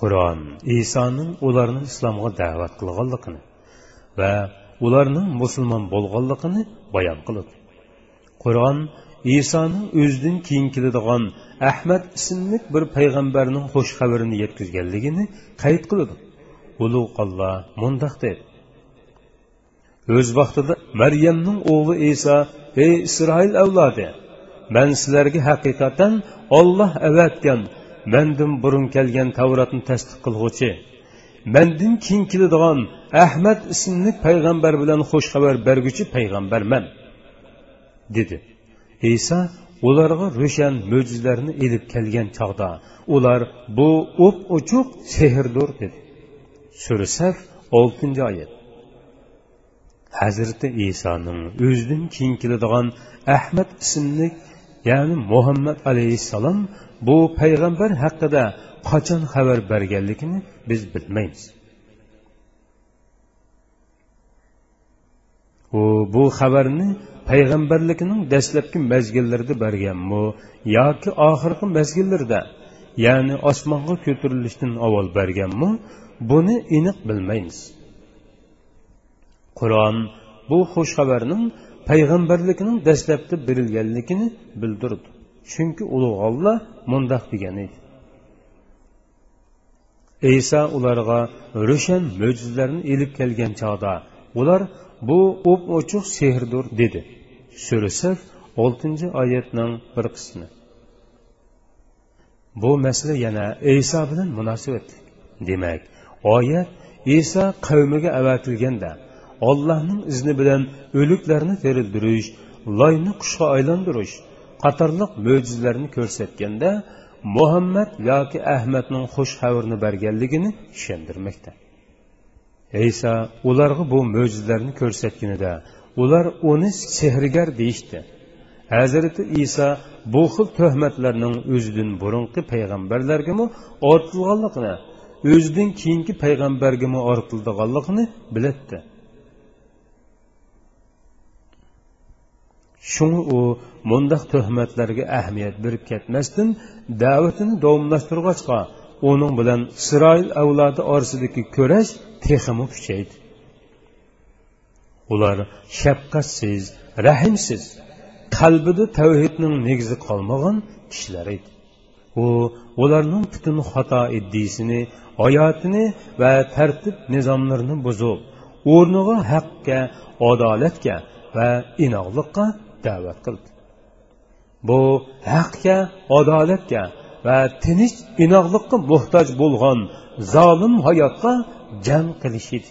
qur'on. Isoning ularni islomga da'vat qilganligini va ularning musulmon bo'lganligini bayon qiladi qur'on isoning o'zidan keyin keladigan ahmad ismli bir payg'ambarning xush xabarini yetkazganligini qayd qiladi. Ulug' olloh mundoq dedi. O'z vaqtida maryamning o'g'li iso ey isroil avlodi man sizlarga haqiqatan olloh avatgan mandan burun kelgan tavrotni tasdiq qilg'uchi mandan keyin keladigan ahmad ismli payg'ambar bilan xush xabar berguchi payg'ambarman dedi iso ularga ro'shan mo'jizalarni ilib kelgan chog'da ular bu o'p ochiq sehrdir dedi sura saf oltinchi oyat hazrati isoning o'zidan keyin keladigan ahmad ismli ya'ni muhammad alayhissalom bu payg'ambar haqida qachon xabar berganligini biz bilmaymiz u bu xabarni payg'ambarligining dastlabki mazgillarida berganmi yoki oxirgi mazgillarda ya'ni osmonga ko'tarilishdan avval berganmi buni aniq bilmaymiz qur'on bu xush payg'ambarlikning payg'ambarligining dastlabda berilganligini bildirdi. Chunki ulug' olloh mundoq degan edi. Iso ularga ro'shan mo'jizalarni ilib kelgan chog'da ular bu o'p ochiq sehrdir dedi. Surasaf oltinchi oyatning bir qismi. Bu masala yana iso bilan munosabatli demak oyat iso qavmiga avatilganda ollohning izni bilan o'liklarni terildirish loyni qushga aylantirish qatorliq mo'jizalarni ko'rsatganda muhammad yoki ahmadning xush xabarini berganligini tushundirmoqda iso ularga bu mo'jizalarni ko'rsatganida ular uni sehrgar deyishdi. Hazrati iso bu xil tuhmatlarning o'zidan burunqi payg'ambarlargami ortilganligini o'zidan keyingi payg'ambargami ortildiganligini biladdi shuni u mundoq tuhmatlarga ahamiyat berib ketmasdan da'vatini davomlashtirg'achqa uning bilan isroil avlodi orasidagi kurash texmi kuchaydi ular shafqatsiz rahimsiz qalbida tavhidning negizi qolmagan kishilar edi u ularning butun xato iddisini hayotini va tartib nizomlarini buzib o'rniga haqqa adolatga va inoqlikqa da'vat qildi. Bu haqga adolatga va tinch inoqlikqa muhtoj bo'lgan zolim hayotga jang qilish edi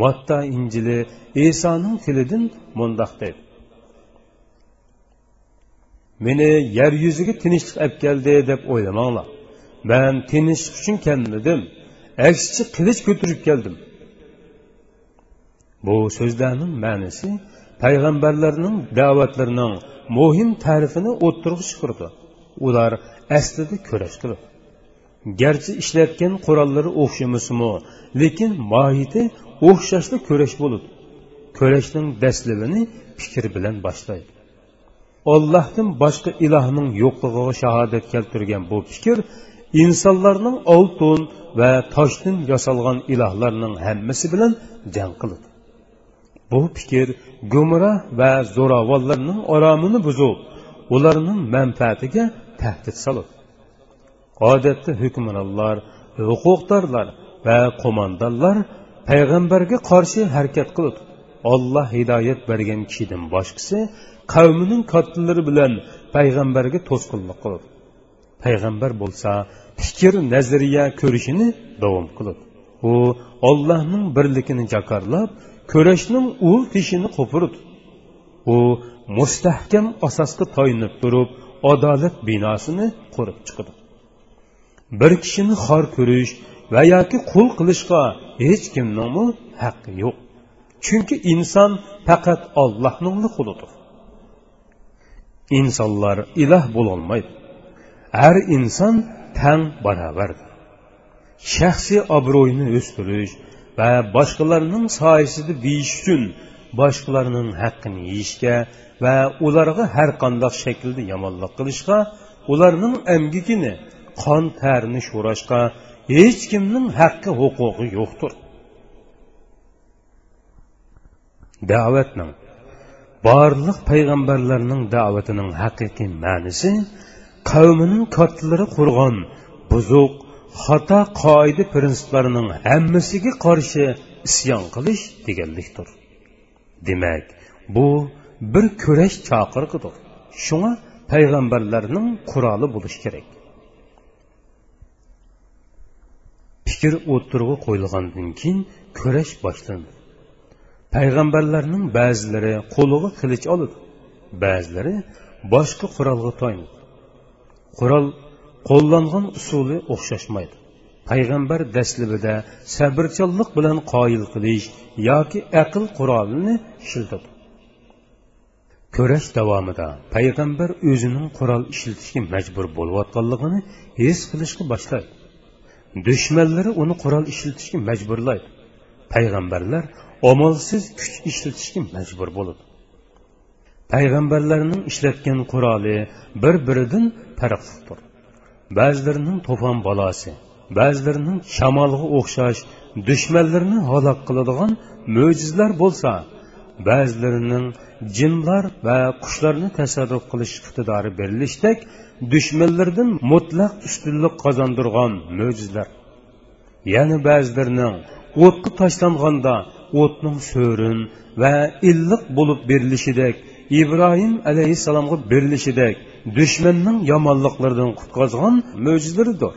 matta injili isoning tilidan mundoq dedi. Meni yer yuziga tinchlik olib keldi deb o'ylamanglar man tinchlik uchun kelmadim aksicha qilich ko'tarib keldim bu so'zlarning ma'nosi payg'ambarlarning da'vatlarining muhim ta'rifini o'ttirib chiqirdi ular aslida kurashdir garchi ishlatgan qurollari o'xshamasimi lekin mohiyati o'xshashli kurash bo'ladi kurashning dastlabini fikr bilan boshlaydi. Ollohdan boshqa ilohning yo'qligiga shahodat keltirgan bu fikr insonlarning oltin va toshdan yasalgan ilohlarning hammasi bilan jang qiladi bu fikr gumroh va zo'ravonlarning oromini buzib ularning manfaatiga tahdid solib odatda hukmronlar huquqdorlar va qo'mondonlar payg'ambarga qarshi harakat qilib olloh hidoyat bergan kishidan boshqasi qavmining kattalari bilan payg'ambarga to'sqinlik qilib payg'ambar bo'lsa fikr nazariya ko'rishini davom qilib u ollohning birligini jakorlab kurashning u teshini qo'pirdi u mustahkam asosga toyinib turib adolat binosini qurib chiqdi. Bir kishini xor ko'rish va yoki qul qilishga hech kimning haqqi yo'q. Chunki inson faqat ollohning qulidir insonlar iloh bo'lolmaydi har inson tang barobardir shaxsiy obro'yini o'stirish va boshqalarning soyasida deyish uchun boshqalarning haqqini yeyishga va ularga har qanday shaklda yomonlik qilishga ularning amgikini qon tarini sho'rashga hech kimning haqqi huquqi yo'qdir. Da'vatning barliq payg'ambarlarning da'vatining haqiqiy ma'nisi qavmining kattalari qurgan buzuq xato qoida prinsiplarining hammasiga qarshi isyon qilish deganlikdir. Demak bu bir kurash chaqirqidir shunga payg'ambarlarning quroli bo'lishi kerak. Fikr o'tirg'i qo'yilgandan keyin kurash boshlandi. Payg'ambarlarning ba'zilari qo'liga qilich oladi ba'zilari boshqa qurolga to'ynadi qurol qo'llangan usuli o'xshashmaydi. Payg'ambar daslibida sabrchanlik bilan qoyil qilish yoki aql qurolini ishlatadi kurash davomida payg'ambar o'zining qurol ishlatishga majbur bo'layotganligini his qilishga boshlaydi. Dushmanlari uni qurol ishlatishga majburlaydi. Payg'ambarlar omolsiz kuch ishlatishga majbur bo'ladi. Payg'ambarlarning ishlatgan quroli bir biridan farqlidir ba'zilarining to'fon balosi ba'zilarining shamolga o'xshash dushmanlarni halok qiladigan mo'jizlar bo'lsa ba'zilarining jinlar va qushlarni tasarruf qilish iqtidori berilishdek dushmanlardan mutlaq ustunlik qozondirgan mo'jizlar. Yana ba'zilarining o'tga tashlanganda o'tning so'rin va illiq bo'lib berilishidek ibrohim alayhissalomga berilishidek dushmanning yomonliqlaridan qutqazgan mo'jizlaridir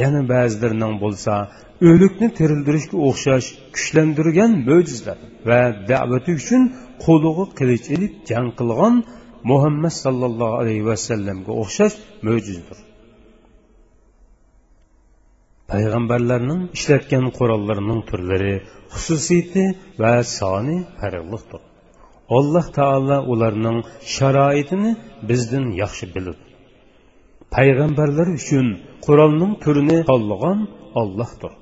yana ba'zilarining bo'lsa o'likni tirildirishga o'xshash kuchlantirgan mo'jizlar va da'vati uchun qo'lig'i qilich ilib jang qilgan muhammad sallallohu alayhi vasallamga o'xshash mo'jizdir. Payg'ambarlarning ishlatgan qurollarining turlari xususiyati va soni farqliqdir. Alloh taolo ularning sharoitini bizdan yaxshi biladi payg'ambarlar uchun qurolning turini tanlagan ollohdir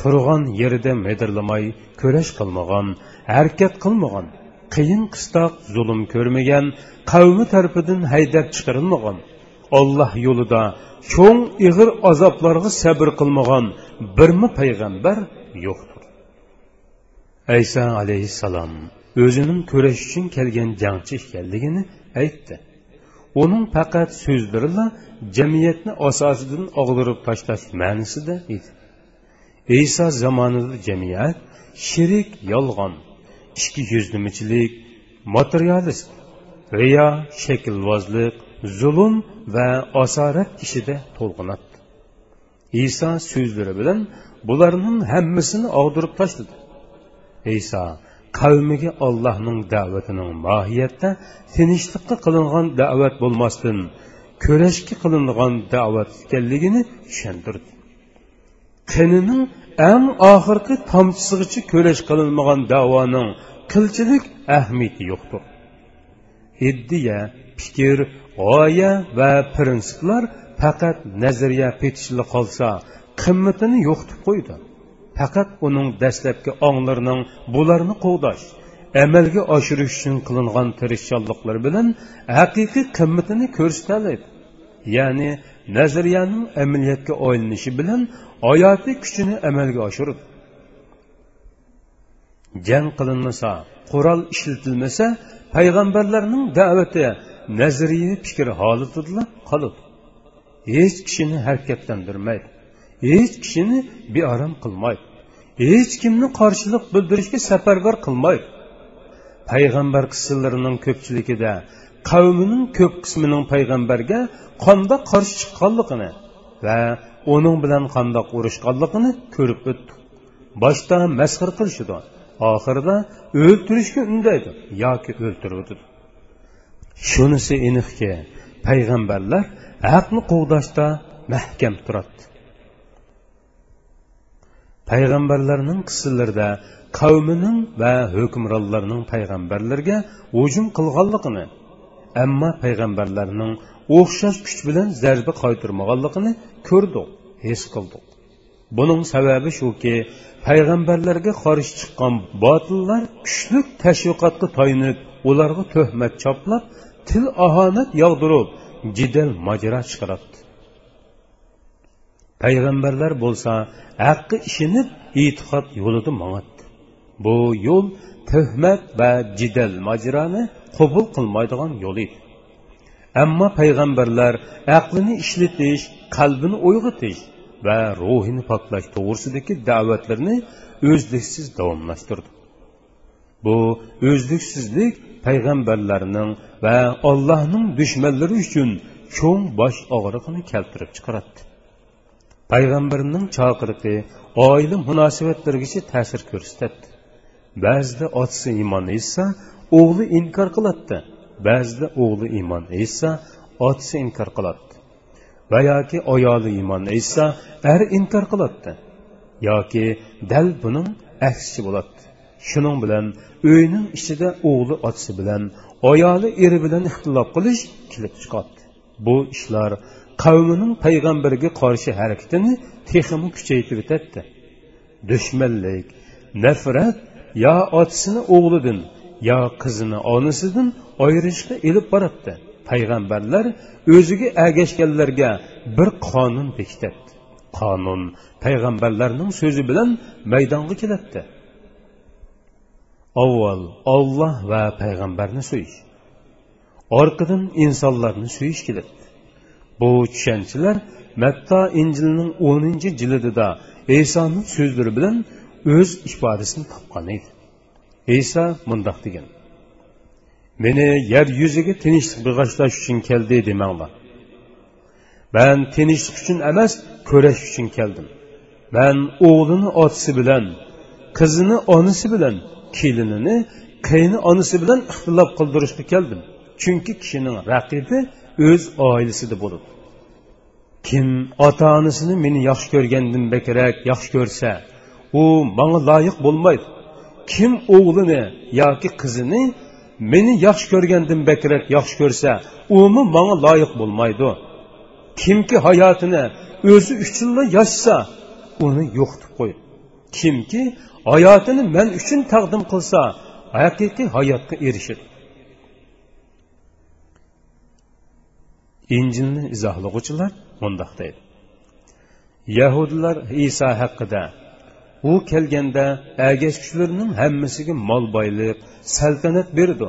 turgan yerida medirlamay kurash qilmagan harakat qilmagan qiyin qistoq zulm ko'rmagan qavmi tarafidan haydab chiqarilmagan olloh yo'lida cho'ng ig'ir azoblarga sabr qilmagan birmi payg'ambar yo'qdir. Ayso alayhissalom o'zining kurash uchun kelgan jangchi ekanligini aytdi uning faqat so'zlarila jamiyatni asosidan og'dirib tashlash ma'nisida edi iso zamonida jamiyat shirik yolg'on ichki yuzlimichilik materialist riyo shaklvozlik zulm va asorat ishida to'lqinatdi iso so'zlari bilan bularning hammasini og'dirib tashladi iso qavmiga ollohning da'vatining mohiyatda tinchlikqa qilingan da'vat bo'lmasdan kurashga qilingan da'vat ekanligini tushuntirdi. Qinining eng oxirgi tomchisigacha kurash qilinmagan davoning qilchilik ahamiyati yo'qdir. Iddiya fikr g'oya va prinsiplar faqat nazariya petishli qolsa qimmatini yo'qitib qo'ydi. Faqat uning dastlabki onglarining bularni qo'g'dash amalga oshirish uchun qilingan tirishchanliklar bilan haqiqiy qimmatini ko'rsatadi. Ya'ni nazariyaning amaliyotga oylanishi bilan hayotiy kuchini amalga oshirib jang qilinmasa qurol ishlatilmasa payg'ambarlarning da'vati nazriy fikr holatida qoladi hech kishini harakatlantirmaydi hech kishini bearom qilmaydi. Hech kimni qarshilik bildirishga safarbar qilmaydi. Payg'ambar qissalarining ko'pchiligida qavmining ko'p qismining payg'ambarga qandoq qarshi chiqqanligini va uning bilan qandoq urushganligini ko'rib o'tdik. Boshda masxir qilishdi. Oxirida o'ltirishga undaydi yoki o'ltirib shunisi aniqki payg'ambarlar haqni quvdashda mahkam turadi payg'ambarlarning qissalarida qavmining va hukmronlarning payg'ambarlarga hujum qilganligini ammo payg'ambarlarning o'xshash kuch bilan zarba qaytirmaganligini ko'rdik his qildik. Buning sababi shuki payg'ambarlarga qarshi chiqqan botillar kuchli tashviqotga toyinib ularga tuhmat choplab til ahonat yog'dirib jidal mojaro chiqaradi payg'ambarlar bo'lsa haqqi ishinib e'tiqod yo'lida mong'atdi bu yo'l tuhmat va jidal mojironi qabul qilmaydigan yo'l edi. Ammo payg'ambarlar aqlini ishlatish qalbini uyg'otish va ruhini poklash to'g'risidagi da'vatlarni o'zliksiz davomlashtirdi. Bu o'zliksizlik payg'ambarlarning va allohning dushmanlari uchun cho'ng bosh og'rig'ini keltirib chiqaradi payg'ambarning chaqiriqi oila munosabatlarigacha ta'sir ko'rsatadi ba'zida otasi iymon etsa o'g'li inkor qiladi ba'zida o'g'li iymon etsa otasi inkor qiladi va yoki ayoli iymon etsa er inkor qiladi yoki dal buning aksi bo'ladi shuning bilan uyning ichida o'g'li otasi bilan ayoli eri bilan ixtilof qilish kelib chiqadi bu ishlar qavmining payg'ambarga qarshi harakatini texmi kuchaytirib o'tadi dushmanlik nafrat yo otasini o'g'lidan yo qizini onasidan ayirishga ilib boradi payg'ambarlar o'ziga agashganlarga bir qonun bekitadi qonun payg'ambarlarning so'zi bilan maydonga keladi avval olloh va payg'ambarni suyish. Orqadan insonlarni suyish keladi bu tushunchalar matto injilning o'ninchi jildida isoning so'zlari bilan o'z ifodasini topgan edi. Iso mundoq degan. Meni yer yuziga tinchlik bag'ishlash uchun keldi demanglar. Man tinchlik uchun emas ko'rash uchun keldim. Man o'g'lini otasi bilan qizini onasi bilan kelinini qayni onasi bilan ixtilof qildirishga keldim. Chunki kishining raqibi o'z oilasida bo'ladi kim ota onasini meni yaxshi ko'rgandan bekerak yaxshi ko'rsa u manga loyiq bo'lmaydi. Kim o'g'lini yoki qizini meni yaxshi ko'rgandan bekerak yaxshi ko'rsa umi manga loyiq bo'lmaydi. Kimki hayotini o'zi uchunla yashasa uni yo'qitib qo'y. Kimki hayotini men uchun taqdim qilsa haqiqiy hayotga erishadi. Injilni izohlag'uvchilar mundoq deydi. Yahudlar iso haqida u kelganda agashkuchlarning hammasiga mol boylik saltanat berdi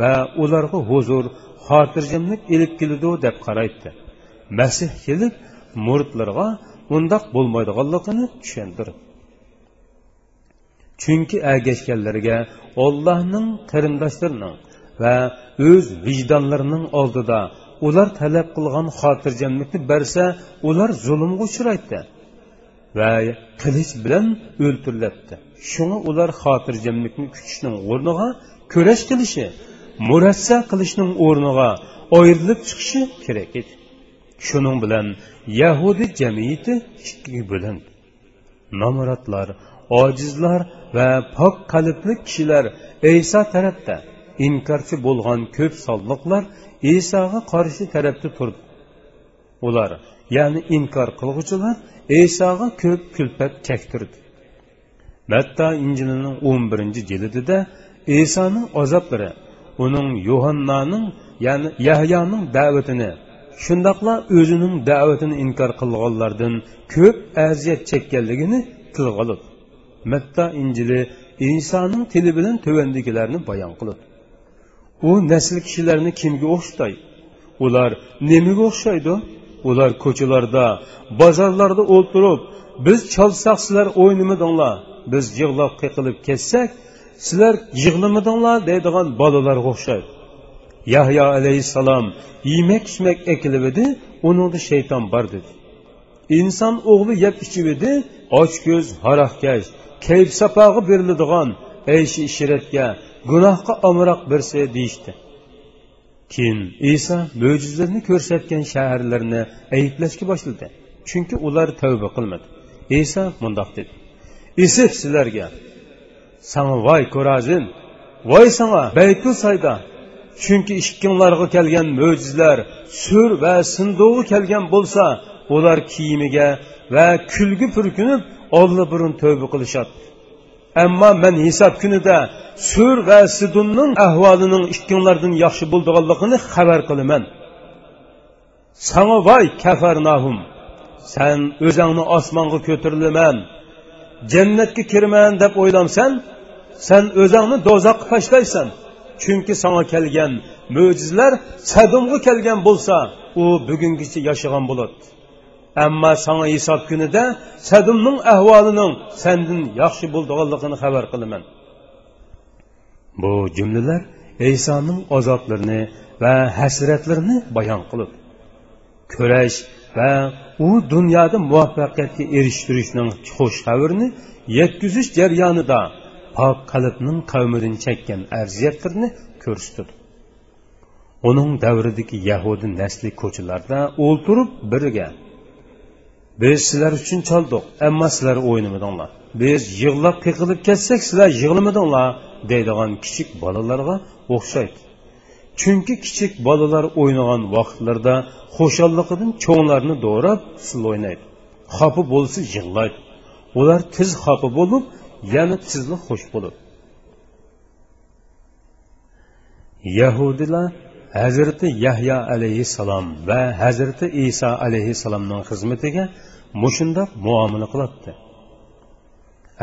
va ularga huzur xotirjamlik ilib keladi deb qaraydi. Masih kelib muridlarga undoq bo'lmaydiganligini tushuntirdi. Chunki agashganlarga ollohning qarindoshlarining va o'z vijdonlarining oldida ular talab qilgan xotirjamlikni bersa ular zulmga uchraydi va qilich bilan o'ltiriladi shunga ular xotirjamlikni kutishning o'rniga kurash qilishi murassa qilishning o'rniga ayrilib chiqishi kerak edi. Shuning bilan yahudiy jamiyati ikkiga bo'lindi. Nomratlar ojizlar va pok qalbli kishilar iso tarafda inkorchi bo'lgan ko'p sonliqlar isoga qarshi tarafda turdi. Ular ya'ni inkor qilg'uvchilar isoga ko'p kulpat chaktirdi. Matta injilining o'n birinchi jildida isoning azoblari uning yohannaning ya'ni yahyoning da'vatini shundoqla o'zining da'vatini inkor qilganlardan ko'p aziyat chekkanligini tilga oladi matta injili insonning tili bilan tuvandigilarni bayon qiladi. U nasl kishilarni kimga o'xshatadi ular nimaga o'xshaydi? Ular ko'chalarda bozorlarda o'tirib biz chalsak sizlar o'ynamadinglar biz yig'lab qiqilib ketsak sizlar yig'lamadinglar deydigan bolalarga o'xshaydi. Yahyo alayhissalom yemak ichmak ekilib edi uningda shayton bor dedi. Inson o'g'li yeb ichib edi ochko'z haroqkash kayf sapog'i beriladigan ey shiratga gunohga omroq birsi deyishdi. Keyin iso mo'jizalarni ko'rsatgan shaharlarni ayblashga boshladi. Chunki ular tavba qilmadi. Iso mundoq dedi. Isif sizlarga. Sanga voy ko'razin voy sanga baytul sayda chunki ishkinglarga kelgan mo'jizlar sur va sindug'i kelgan bo'lsa ular kiyimiga va kulgi purkinib oldi burun tavba qilishadi. Ammo man hisob kunida sur va sidunning ahvolining ikkinglardan yaxshi bo'ldiganligini xabar qilaman. Sanga voy kafarnahum san o'zingni osmonga ko'tarilaman. Jannatga kirman deb o'ylamsan san o'zingni do'zaxga tashlaysan chunki sanga kelgan mo'jizlar sadumga kelgan bo'lsa u bugungicha yashagan bo'ladi. Ammo sanga hisob kunida sadumning ahvolining sandan yaxshi bo'ldiganligini xabar qilaman bu jumlalar isoning azoblarini va hasratlarini bayon qilib kurash va u dunyoda muvaffaqiyatga erishtirishning xush xabarini yetkazish jarayonida pok qalbning qavmidan chekkan arziyatlarni ko'rsatdi uning davridagi yahudi nasli ko'chalarda o'ltirib birga biz sizlar uchun chaldik ammo sizlar o'ynamadinglar biz yig'lab qiqilib ketsak sizlar yig'lamadinglar deydigan kichik bolalarga o'xshaydi. Chunki kichik bolalar o'ynagan vaqtlarda xushalliqidan cho'nglarni do'rab sil o'ynaydi. Xopi bo'lsa yig'laydi. Ular tiz xopi bo'lib yana tizli xush bo'ladi yahudilar hazrati yahyo alayhissalom va hazrati iso alayhissalomning xizmatiga mushundoq muomala qiladi.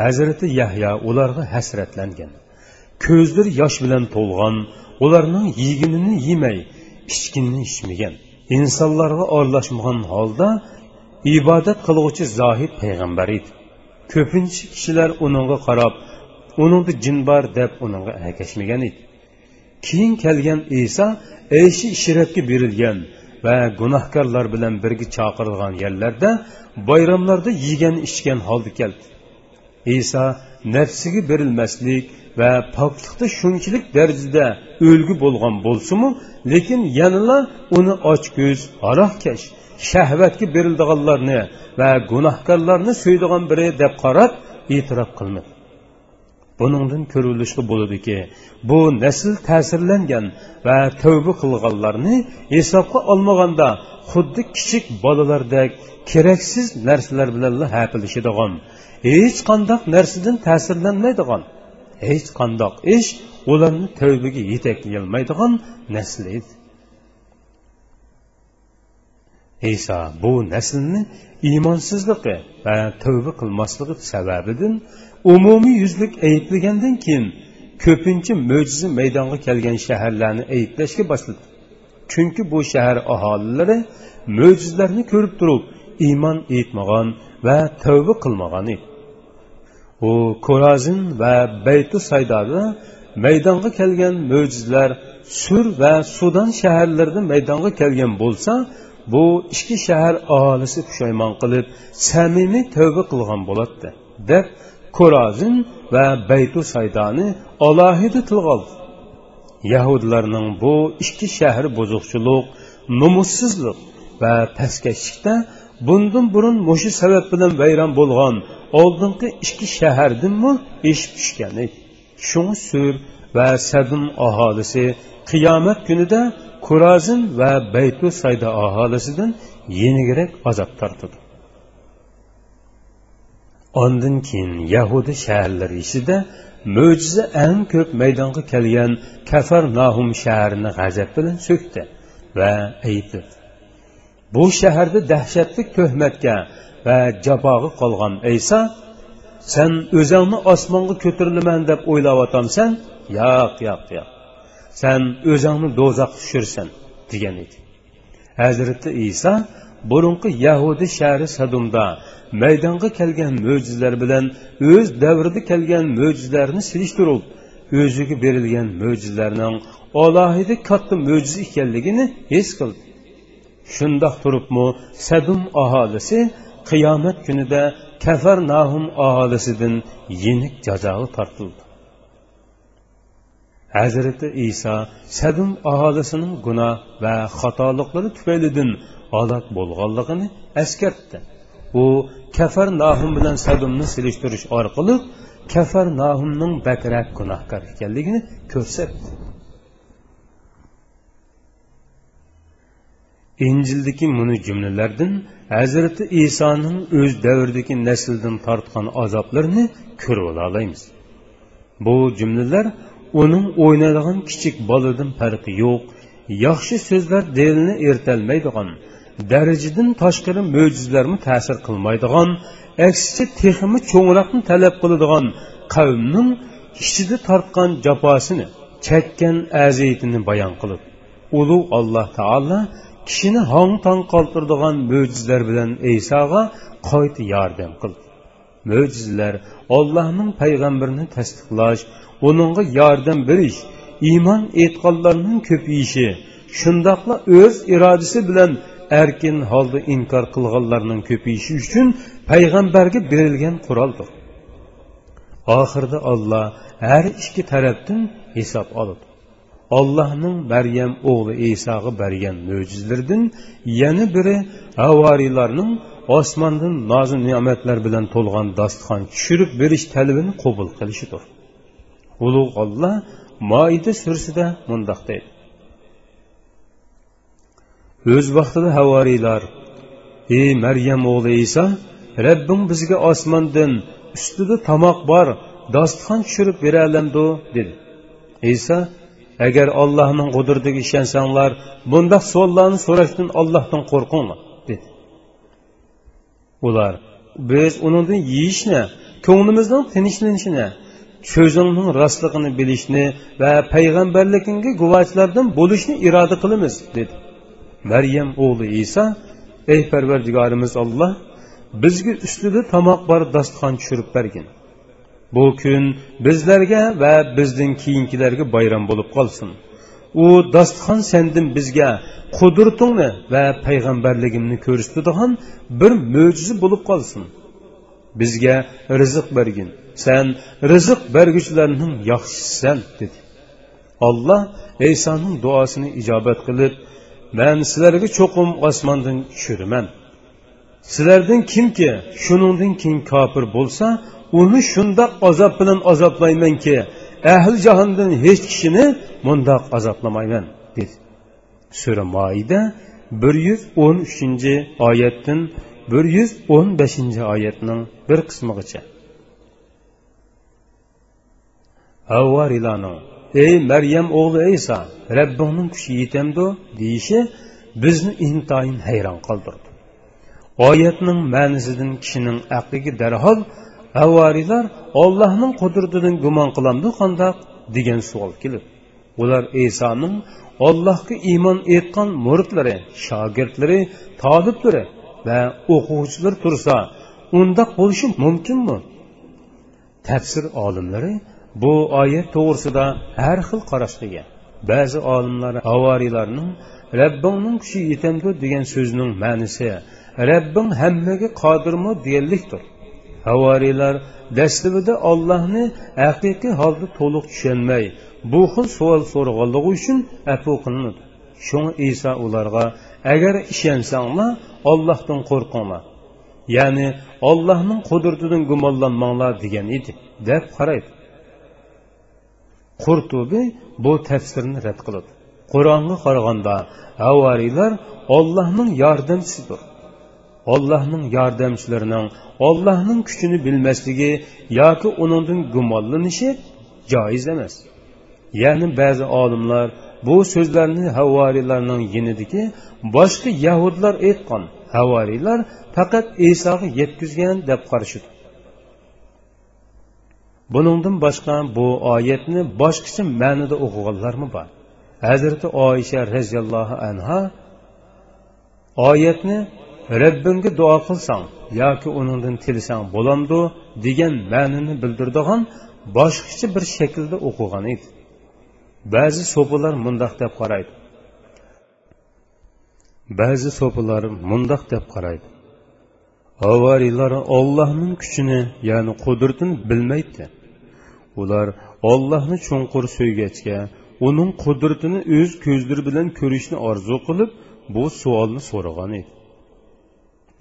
Hazrati yahyo ularga hasratlangan. Ko'zlari yosh bilan to'lg'an ularning yeginini yemay ichkinini ichmagan. Insonlarga oralashmagan holda ibodat qilg'uvchi zohid payg'ambar edi. Ko'pincha kishilar uningga qarab uningda jin bor deb uningga akashmagan edi. Keyin kelgan iso ayshi shiratga berilgan va gunohkorlar bilan birga chaqirilgan yerlarda bayramlarda yegan ichgan holda keldi iso nafsiga berilmaslik va poklikda shunchalik darajada o'lgu bo'lgan bo'lsimi lekin yanala uni ochko'z aroqkash shahvatga berildiganlarni va gunohkorlarni so'ydigan biri deb qarab e'tirof qilmadi buningdan ko'rilishli bo'ladiki bu nasl ta'sirlangan va tavba qilganlarni hisobga olmaganda xuddi kichik bolalardek keraksiz narsalar bilan hapilishadigan hech qandoq narsadan ta'sirlanmaydigan hech qandoq ish ularni tavbaga yetaklayolmaydigan nasl edi. Iso bu naslni iymonsizligi va tavba qilmasligi sababidan umumiy yuzlik ayblagandan keyin ko'pincha mo'jiza maydonga kelgan shaharlarni ayblashga boshladi. Chunki bu shahar aholilari mo'jizalarni ko'rib turib iymon etmagan va tavba qilmagan edi. U korazin va baytu saydoda maydonga kelgan mo'jizalar sur va sudan shaharlarida maydonga kelgan bo'lsa bu ikki shahar aholisi pushaymon qilib samimiy tavba qilgan bo'ladi deb korazin va baytu saydoni alohida tilga oldi. Yahudlarning bu ikki shahri buzuqchilik numussizlik va pastkashlikda bundan burun mushu sabab bilan vayron bo'lgan oldingi ikki shahardinmi eshib tushgan edi shunga sur va sadum aholisi qiyomat kunida kurazin va baytu sayda aholisidan yenigirak azob tortadi. Ondan keyin yahudi shaharlari ichida mo'jiza eng ko'p maydonga kelgan kafar nahum shaharini g'azab bilan so'kdi va aybladi bu shaharda dahshatli tuhmatga va jafoga qolgan ayso sen o'zingni osmonga ko'tarilaman deb o'ylayotgansan yo'q yo'q yo'q sen o'zingni do'zaxga tushirsan degan edi hazrati iso burunqi yahudi shahri sadumda maydonga kelgan mo'jizalar bilan o'z davrida kelgan mo'jizalarni silishtirib o'ziga berilgan mo'jizalarning alohida katta mo'jiza ekanligini his qildi. Shundoq turibmi sadum aholisi qiyomat kunida kafar nahum aholisidan yenik jazoga tortildi. Hazrati iso sadum aholisining gunoh va xatoliqlari tufaylidan halok bo'lganligini eskartdi. U kafar nahum bilan sadumni silishtirish orqali kafar nahumning bakrak gunohkor ekanligini ko'rsatdi. Injildagi muni jumlalardan hazrati isoning o'z davridagi nasldan tortgan azoblarini ko'rib olamiz. Bu jumlalar uning o'ynaydigan kichik boladan farqi yo'q. Yaxshi so'zlar dilni ertalmaydigan darajadan tashqari mo'jizlarni ta'sir qilmaydigan aksicha texmi cho'ngroqni talab qiladigan qavmning ichida tortgan jafosini chakkan aziyatini bayon qilib ulug' alloh taolo kishini hong tong qoltirdigan mo'jizalar bilan isoga qayta yordam qildi mo'jizalar ollohning payg'ambarini tasdiqlash uningga yordam berish iymon e'tiqodlarning ko'payishi shundoqla o'z irodasi bilan erkin holda inkor qilganlarning ko'payishi uchun payg'ambarga berilgan quroldir. Oxirida olloh har ikki tarafdan hisob oladi. Allohning maryam o'g'li isoga bergan mo'jizlardan yana biri avoriylarning osmondan nozi ne'matlar bilan to'lgan dasturxon tushirib berish talabini qabul qilishidir. Ulug' olloh moida surasida mundoq deydi. O'z vaqtida havoriylar ey maryam o'g'li iso rabbing bizga osmondan ustida tomoq bor dasturxon tushirib beralamdu dedi. Iso agar allohning qudratiga ishonsanglar bundoq savollarni so'rashdan allohdan qo'rqinglar dedi. Ular biz uningdan yeyishni ko'nglimizning tinchlanishini so'zingning rostligini bilishni va payg'ambarligingga guvohchilardan bo'lishni iroda qilamiz dedi. Maryam o'g'li iso ey parvardigorimiz olloh bizga ustida tomoq bor dasturxon tushirib bergin. Bu kun bizlarga va bizdan keyingilarga bayram bo'lib qolsin. U dasturxon sendin bizga qudratingni va payg'ambarligimni ko'rsatadigan bir mo'jiza bo'lib qolsin. Bizga rizq bergin. Sen rizq berguvchilarning yaxshisisan dedi. Olloh isoning duosini ijobat qilib man sizlarga cho'qim osmondan tushiraman sizlardan kimki shuningdan keyin kofir bo'lsa uni shundoq azob bilan azoblaymanki ahli jahondan hech kishini mundoq azoblamayman dedi. Sura moida bir yuz o'n uchinchi oyatdan bir yuz o'n beshinchi oyatning bir qismigacha avvarilarning ey maryam o'g'li iso rabbingning kuchi yetamdi deyishi bizni intoyin hayron qoldirdi. Oyatning ma'nisidan kishining aqliga darhol havoriylar ollohning qudratidan gumon qilamdi qandoq degan savol kelib ular isoning ollohga iymon etgan muridlari shogirdlari toliblari va o'quvchilar tursa undoq bo'lishi mumkinmi tafsir olimlari bu oyat to'g'risida har xil qarashga ega ba'zi olimlar havoriylarning rabbingning kuchi yetamdi degan so'zning ma'nisi rabbing hammaga qodirmi deganlikdir. Havoriylar dastlabida ollohni haqiqiy holda to'liq tushunmay bu xil savol so'raganligi uchun afu qilinadi shunga iso ularga agar ishonsanglar ollohdan qo'rqinglar ya'ni ollohning qudratidan gumonlanmanglar degan edi deb qaraydi. Qurtubi bu tafsirni rad qiladi. Qur'onga qaraganda havoriylar ollohning yordamchisidir. Ollohning yordamchilarining ollohning kuchini bilmasligi yoki uningdan gumonlanishi joiz emas. Ya'ni ba'zi olimlar bu so'zlarni havoriylarning yinidiki boshqa yahudlar aytgan. Havoriylar faqat isoga yetkazgan deb qarashidi buningdan boshqa bu oyatni boshqacha ma'noda o'qiganlarmi bor? Hazrati oysha roziyallohu anha oyatni robbimga duo qilsang yoki uningdan tilsang bo'lamdu degan ma'nini bildiradigan boshqacha bir shaklda o'qigan edi. Ba'zi so'pilar mundoq deb qaraydi. Ba'zi so'pilar mundoq deb qaraydi. Avariylar ollohning kuchini ya'ni qudratini bilmaydi. Ular ollohni chunqur so'ygachga uning qudratini o'z ko'zlari bilan ko'rishni orzu qilib bu savolni so'ragan edi.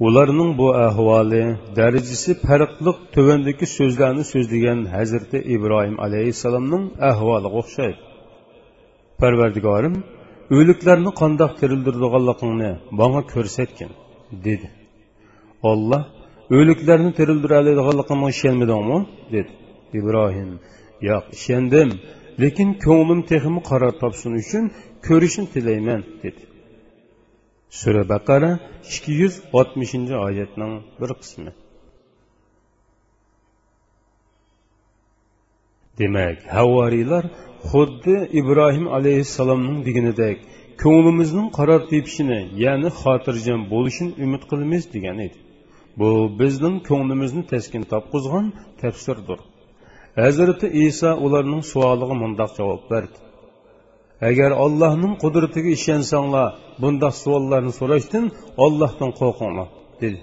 Ularning bu ahvoli darajasi farqliq tuvandagi so'zlarni so'zlagan hazrati ibrohim alayhissalomning ahvoliga o'xshaydi. Parvardigorim o'liklarni qandoq tirildirganligingni manga ko'rsatgin dedi. Olloh o'liklarni tirildira oladiganligimga ishonmadingmi dedi. Ibrohim yo'q ishondim lekin ko'nglim texmi qaror topsin uchun ko'rishni tilayman dedi. Sura baqara ikki yuz oltmishinchi oyatning bir qismi. Demak havoriylar xuddi ibrohim alayhissalomning deganidek ko'nglimizning qaror tepishini ya'ni xotirjam bo'lishini umid qilamiz degan edi. Bu bizning ko'nglimizni taskin topqizgan tafsirdir. Hazrati iso ularning savoliga mundoq javob berdi. Agar allohning qudratiga ishonsanglar bundoq savollarni so'rashdan ollohdan qo'rqinglar dedi.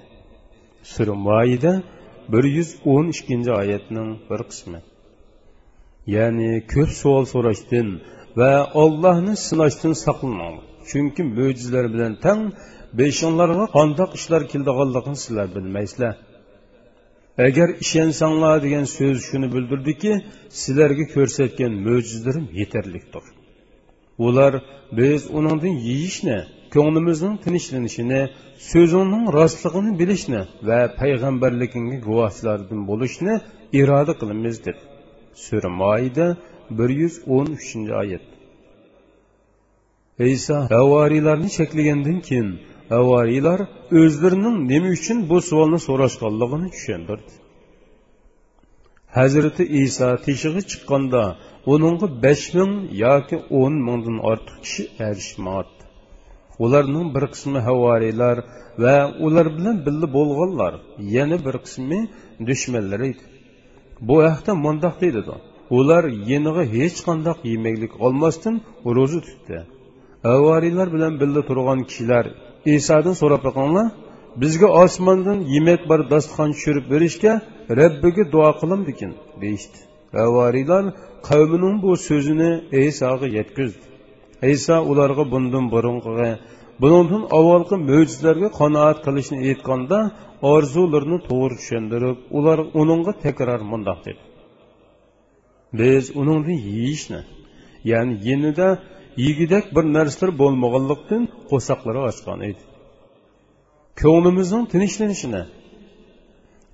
Sura moida bir yuz o'n ikkinchi oyatning bir qismi. Ya'ni ko'p savol so'rashdan va ollohni sinashdan saqlaninglar chunki mo'jizalar bilan tang beshinglarga qandoq ishlar keldiganligini sizlar bilmaysizlar. Agar ishonsanglar degan so'z shuni bildirdiki sizlarga ko'rsatgan mo'jizalarim yetarlikdir ular biz uningdan yeyishni ko'nglimizning tinchlanishini so'zingning rostligini bilishni va payg'ambarligingga guvohlardan bo'lishni iroda qilamiz dedi. Sura moida bir yuz o'n uchinchi oyat. Iso havoriylarni cheklagandan keyin havoriylar o'zlarining nima uchun bu savolni so'rashganligini tushundirdi hazrati iso teshig'i chiqqanda uningga besh ming yoki o'n mingdan ortiq kishi erishmadi. Ularning bir qismi havoriylar va ular bilan birga bo'lganlar yana bir qismi dushmanlar edi. Bu haqda mundoq deydi ular yeniga hech qandoq yemaklik olmasdan ro'za tutdi. Havoriylar bilan birga turgan kishilar isodan so'rab boqinglar bizga osmondan yemak bor dasturxon tushirib berishga rabbiga duo qilamdikin? deyishdi. Havoriylar qavmining bu so'zini isoga yetkazdi. Iso ularga bundan burungi bundan avvalgi mo'jizalarga qanoat qilishni aytganda orzularini to'g'ri tushundirib ular uningga takror mundoq dedi. Biz uningdan yeyishni ya'ni yenida yegidak bir narsalar bo'lmaganlikdan qo'saqlari ochgan edi. Ko'nglimizning tinchlanishini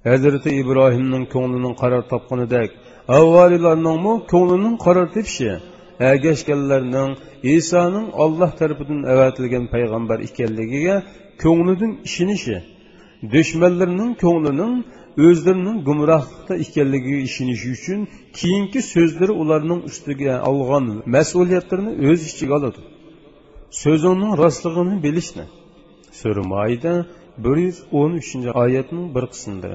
hazrati ibrohimning ko'nglining qaror topganidek avvaliylarningmi ko'nglining qaror tepishi ergashganlarning isoning olloh tarafidan avatilgan payg'ambar ekanligiga ko'nglidan ishonishi dushmanlarning ko'nglining o'zlarining gumrohlikda ekanligiga ishonishi uchun keyingi so'zlari ularning ustiga olgan mas'uliyatlarni o'z ichiga oladi so'zingning rostligini bilishni sura bir yuz o'n uchinchi oyatning bir qismida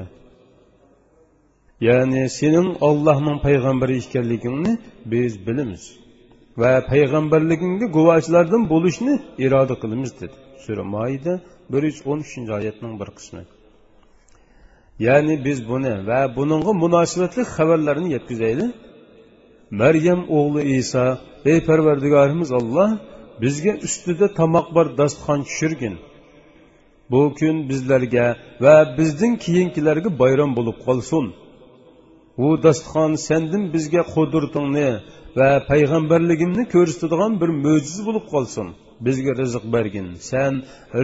ya'ni sening ollohning payg'ambari ekanligingni biz bilamiz va payg'ambarligingni guvohchilardan bo'lishni iroda qilamiz dedi. Sura moida bir yuz o'n uchinchi oyatning bir qismi. Ya'ni biz buni va buningga munosabatli xabarlarni yetkazayli maryam o'g'li iso ey parvardigorimiz olloh bizga ustida tomoq bor dasturxon tushirgin. Bu kun bizlarga va bizdan keyingilarga bayram bo'lib qolsin. U dasturxon sendin bizga qudurtingni va payg'ambarligimni ko'rsatadigan bir mo'jiza bo'lib qolsin. Bizga rizq bergin sen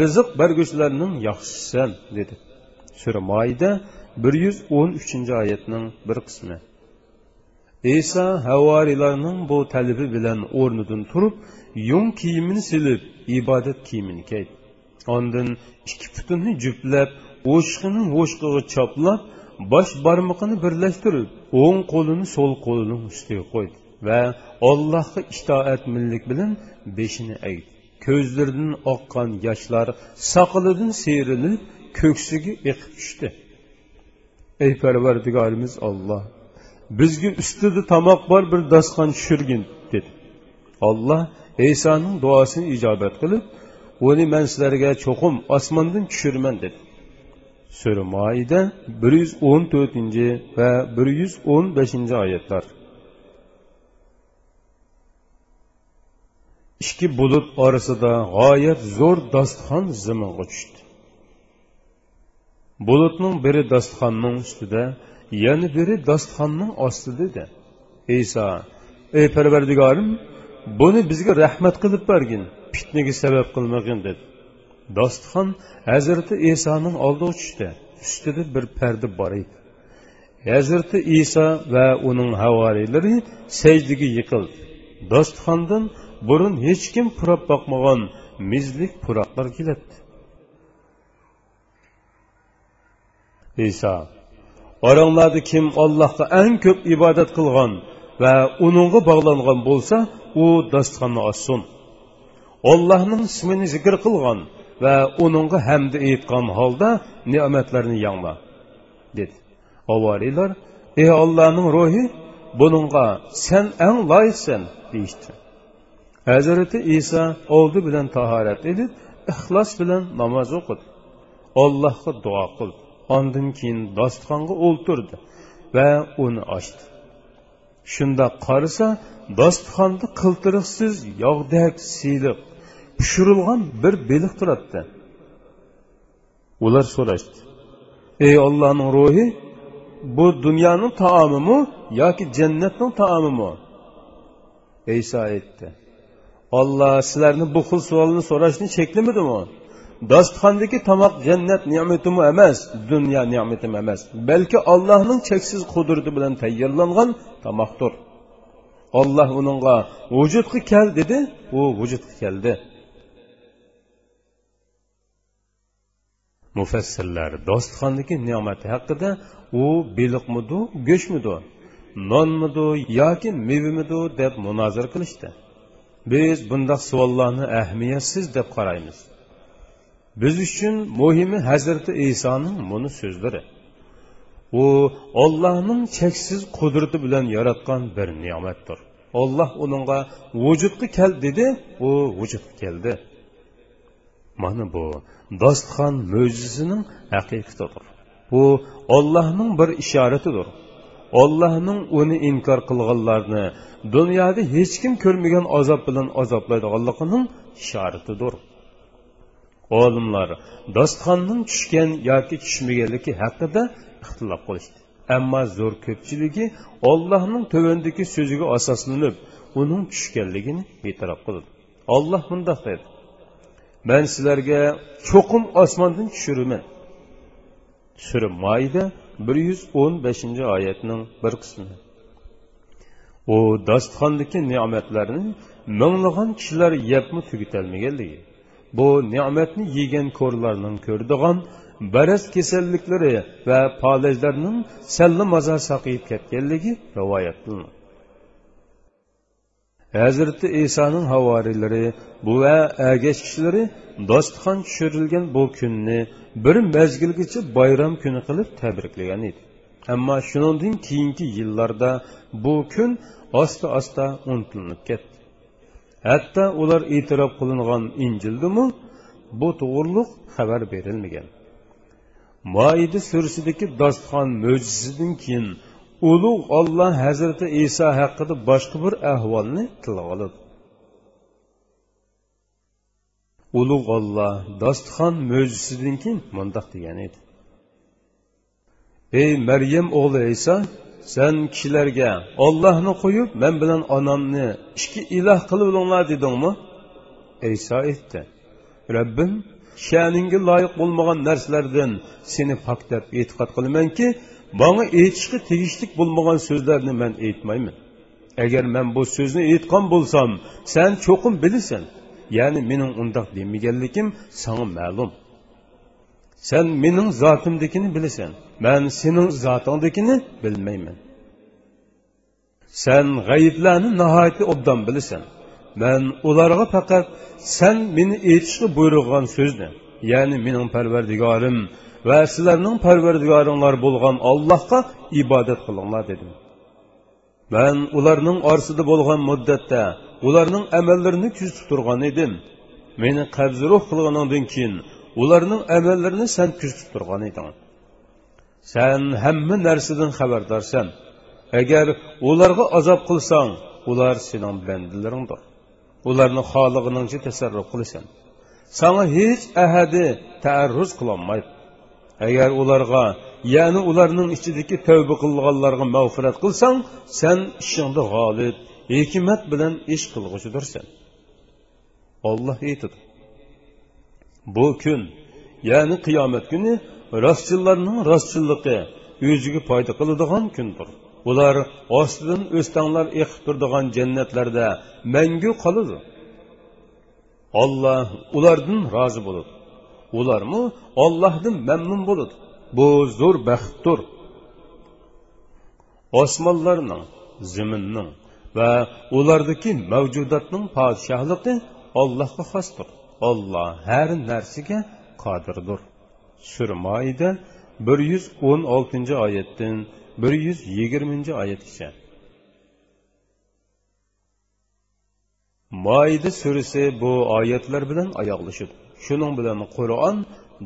rizq berguchilarning yaxshisisan dedi. Sura moida bir yuz o'n uchinchi oyatning bir qismi. Iso havoriylarning bu talibi bilan o'rnidan turib yung kiyimini silib ibodat kiyimini kiydi. Ondan ikki putunni juplab o'shqini o'shqig'i choplab bosh barmog'ini birlashtirib o'ng qo'lini so'l qo'lining ustiga qo'ydi. Va ollohga itoat millik bilan beshini aydi ko'zlaridan oqqan yoshlar soqilidan seyrilib ko'ksiga eqib tushdi. Ey parvardigorimiz olloh bizga ustida tomoq bor bir dasturxon tushirgin dedi. Olloh isoning duosini ijobat qilib uni man sizlarga cho'qim osmondan tushirman dedi. Sura moida bir yuz o'n to'rtinchi va bir yuz o'n beshinchi oyatlar. Ikki bulut orasida g'oyat zo'r dasturxon zaminga tushdi. Bulutning biri dasturxonning ustida yana biri dasturxonning ostida edi. Iso ey parvardigorim buni bizga rahmat qilib bergin fitnaga sabab qilmag'in dedi. Dasturxon hazrati isoning oldiga tushdi ustida bir parda bor edi. Hazrati iso va uning havoriylari sajdaga yiqildi. Dasturxondan burun hech kim purab boqmagan mizlik puroqlar keladi iso oranglarda kim allohga eng ko'p ibodat qilgan va uningga bog'langan bo'lsa u dasturxonni ochsin. Ollohning ismini zikr qilgan va uningga hamda aytgan holda ne'matlarni yangla dedi. Avoriylar ey ollohning ruhi buningga sen eng loyiqsan deyishdi. Hazrati iso oldi bilan tahorat edib ixlos bilan namoz o'qidi allohga duo qildi ondan keyin dostixonga o'ltirdi va uni ochdi. Shunda qarasa dostixonda qiltiriqsiz yog'dak siyliq pishirilgan bir beliq turibdi ular so'rashdi ey ollohning ruhi bu dunyoning taomimi yoki jannatning taomimi iso aytdi olloh sizlarni bu xil savolni so'rashni cheklamadimi dostixondagi tomoq jannat ne'matimi emas dunyo ne'matim emas. Balki allohning cheksiz qudrati bilan tayyorlangan tomoqdir olloh uningga vujudga kel dedi u vujudga keldi. Mufassirlar dostixondagi ne'mati haqida u beliqmidi go'shtmidi nonmidi yoki mevimidu deb munozir qilishdi. Biz bundoq savollarni ahamiyatsiz deb qaraymiz. Biz uchun muhimi hazrati isoning buni so'zlari. U ollohning cheksiz qudrati bilan yaratgan bir ne'matdir. Olloh uningga vujudga kel dedi u vujudga keldi. Mana bu dostixon mo'jizasining haqiqatidir. Bu ollohning bir ishoratidir. Ollohning uni inkor qilganlarni dunyoda hech kim ko'rmagan azob bilan azoblaydiganligining ishoratidir. Olimlar dostixonning tushgan yoki tushmaganligi haqida ixtilof qilishdi. Ammo zo'r ko'pchiligi ollohning tuvandagi so'ziga asoslanib uning tushganligini e'tirof qildi. Olloh mundoq dedi. Man sizlarga cho'qim osmondan tushiraman. Sura moyida bir yuz o'n beshinchi oyatning bir qismi. U dostixondagi ne'matlarni minglagan kishilar yebmi tugatolmaganligi bu ne'matni yegan ko'rlarning ko'rdigan baraz kasalliklari va polajlarning salla mazor saqiyib ketganligi rivoyat qilinadi. Hazrati isoning havoriylari bu va agash kishilari dostixon tushirilgan bu kunni bir mazgilgacha bayram kuni qilib tabriklagan edi. Ammo shundan keyingi yillarda bu kun osta osta unutilib ketdi. Hatto ular e'tirof qilingan injildimi bu to'g'riliq xabar berilmagan. Moida surisidagi dostixon mo'jizasidan keyin ulug' olloh hazrati iso haqida boshqa bir ahvolni tilga oladi ulug' olloh dostixon mo'jizasidan keyin mundoq degan edi. Ey maryam o'g'li iso sen kishilarga ollohni qo'yib men bilan onamni ikki iloh qilib olinglar dedingmi? Iso aytdi rabbim sha'ningga loyiq bo'lmagan narsalardan seni pok deb e'tiqod qilamanki manga aytishga tegishlik bo'lmagan so'zlarni man aytmayman agar man bu so'zni aytgan bo'lsam san cho'qim bilasan ya'ni mening undoq demaganligim sanga ma'lum. Sen mening zotimdikini bilasan man sening zotingdikini bilmayman. Sen g'ayiblarni nihoyatda obdan bilasan man ularga faqat sen meni aytishga buyurgan so'zni ya'ni mening parvardigorim va sizlarning parvardigoringlar bo'lgan allohga ibodat qilinglar dedim. Man ularning orasida bo'lgan muddatda ularning amallarini kuzatib turgan edim. Meni qabziruh qilganingdan keyin ularning amallarini san kuzatib turgan eding. San hamma narsadan xabardorsan. Agar ularga azob qilsang ular sening bandalaringdir. Ularni xolig'iningcha tasarruf qilasan. Sanga hech ahadi taarruz qilolmaydi. Agar ularga ya'ni ularning ichidagi tavba qilganlarga mag'firat qilsang sen ishingda g'olib hikmat bilan ish qilg'uchidirsan olloh aytadi. Bu kun ya'ni qiyomat kuni rostchillarning rostchilligi o'ziga foyda qiladigan kundir. Ular ostidan o'stanglar eqib turadigan jannatlarda mangu qoladi. Olloh ulardan rozi bo'ladi. Ularmi ollohdan mamnun bo'ladi bu zo'r baxtdir osmonlarning zaminning va ulardagi mavjudotning podshohligi ollohga xosdir olloh har narsaga qodirdir surmoida bir yuz o'n oltinchi oyatdan bir yuz yigirmanchi oyatgacha moida surasi bu oyatlar bilan oyoqlashadi shuning bilan qur'on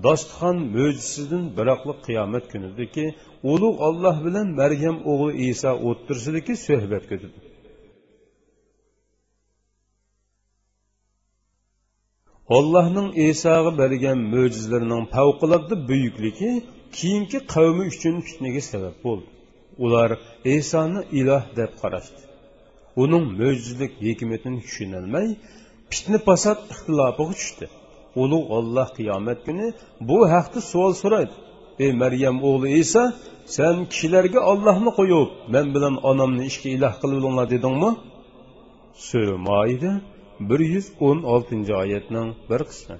dostixon mo'jizasidan biroqli qiyomat kunidagi ulug' olloh bilan maryam o'g'li iso o'ttirsidagi suhbat ko'tidi allohning isoga bergan mo'jizlarining favqulodda buyukligi keyingi qavmi uchun fitnaga sabab bo'ldi ular isoni iloh deb qarashdi uning mo'jizlik hikmatini tushunolmay fitna fasod ixtilofiga tushdi ulug' olloh qiyomat kuni bu haqda savol so'raydi. Ey maryam o'g'li iso sen kishilarga ollohni qo'yib men bilan onamni ishga iloh qilinglar dedingmi? Sura moida bir yuz o'n oltinchi oyatning bir qismi.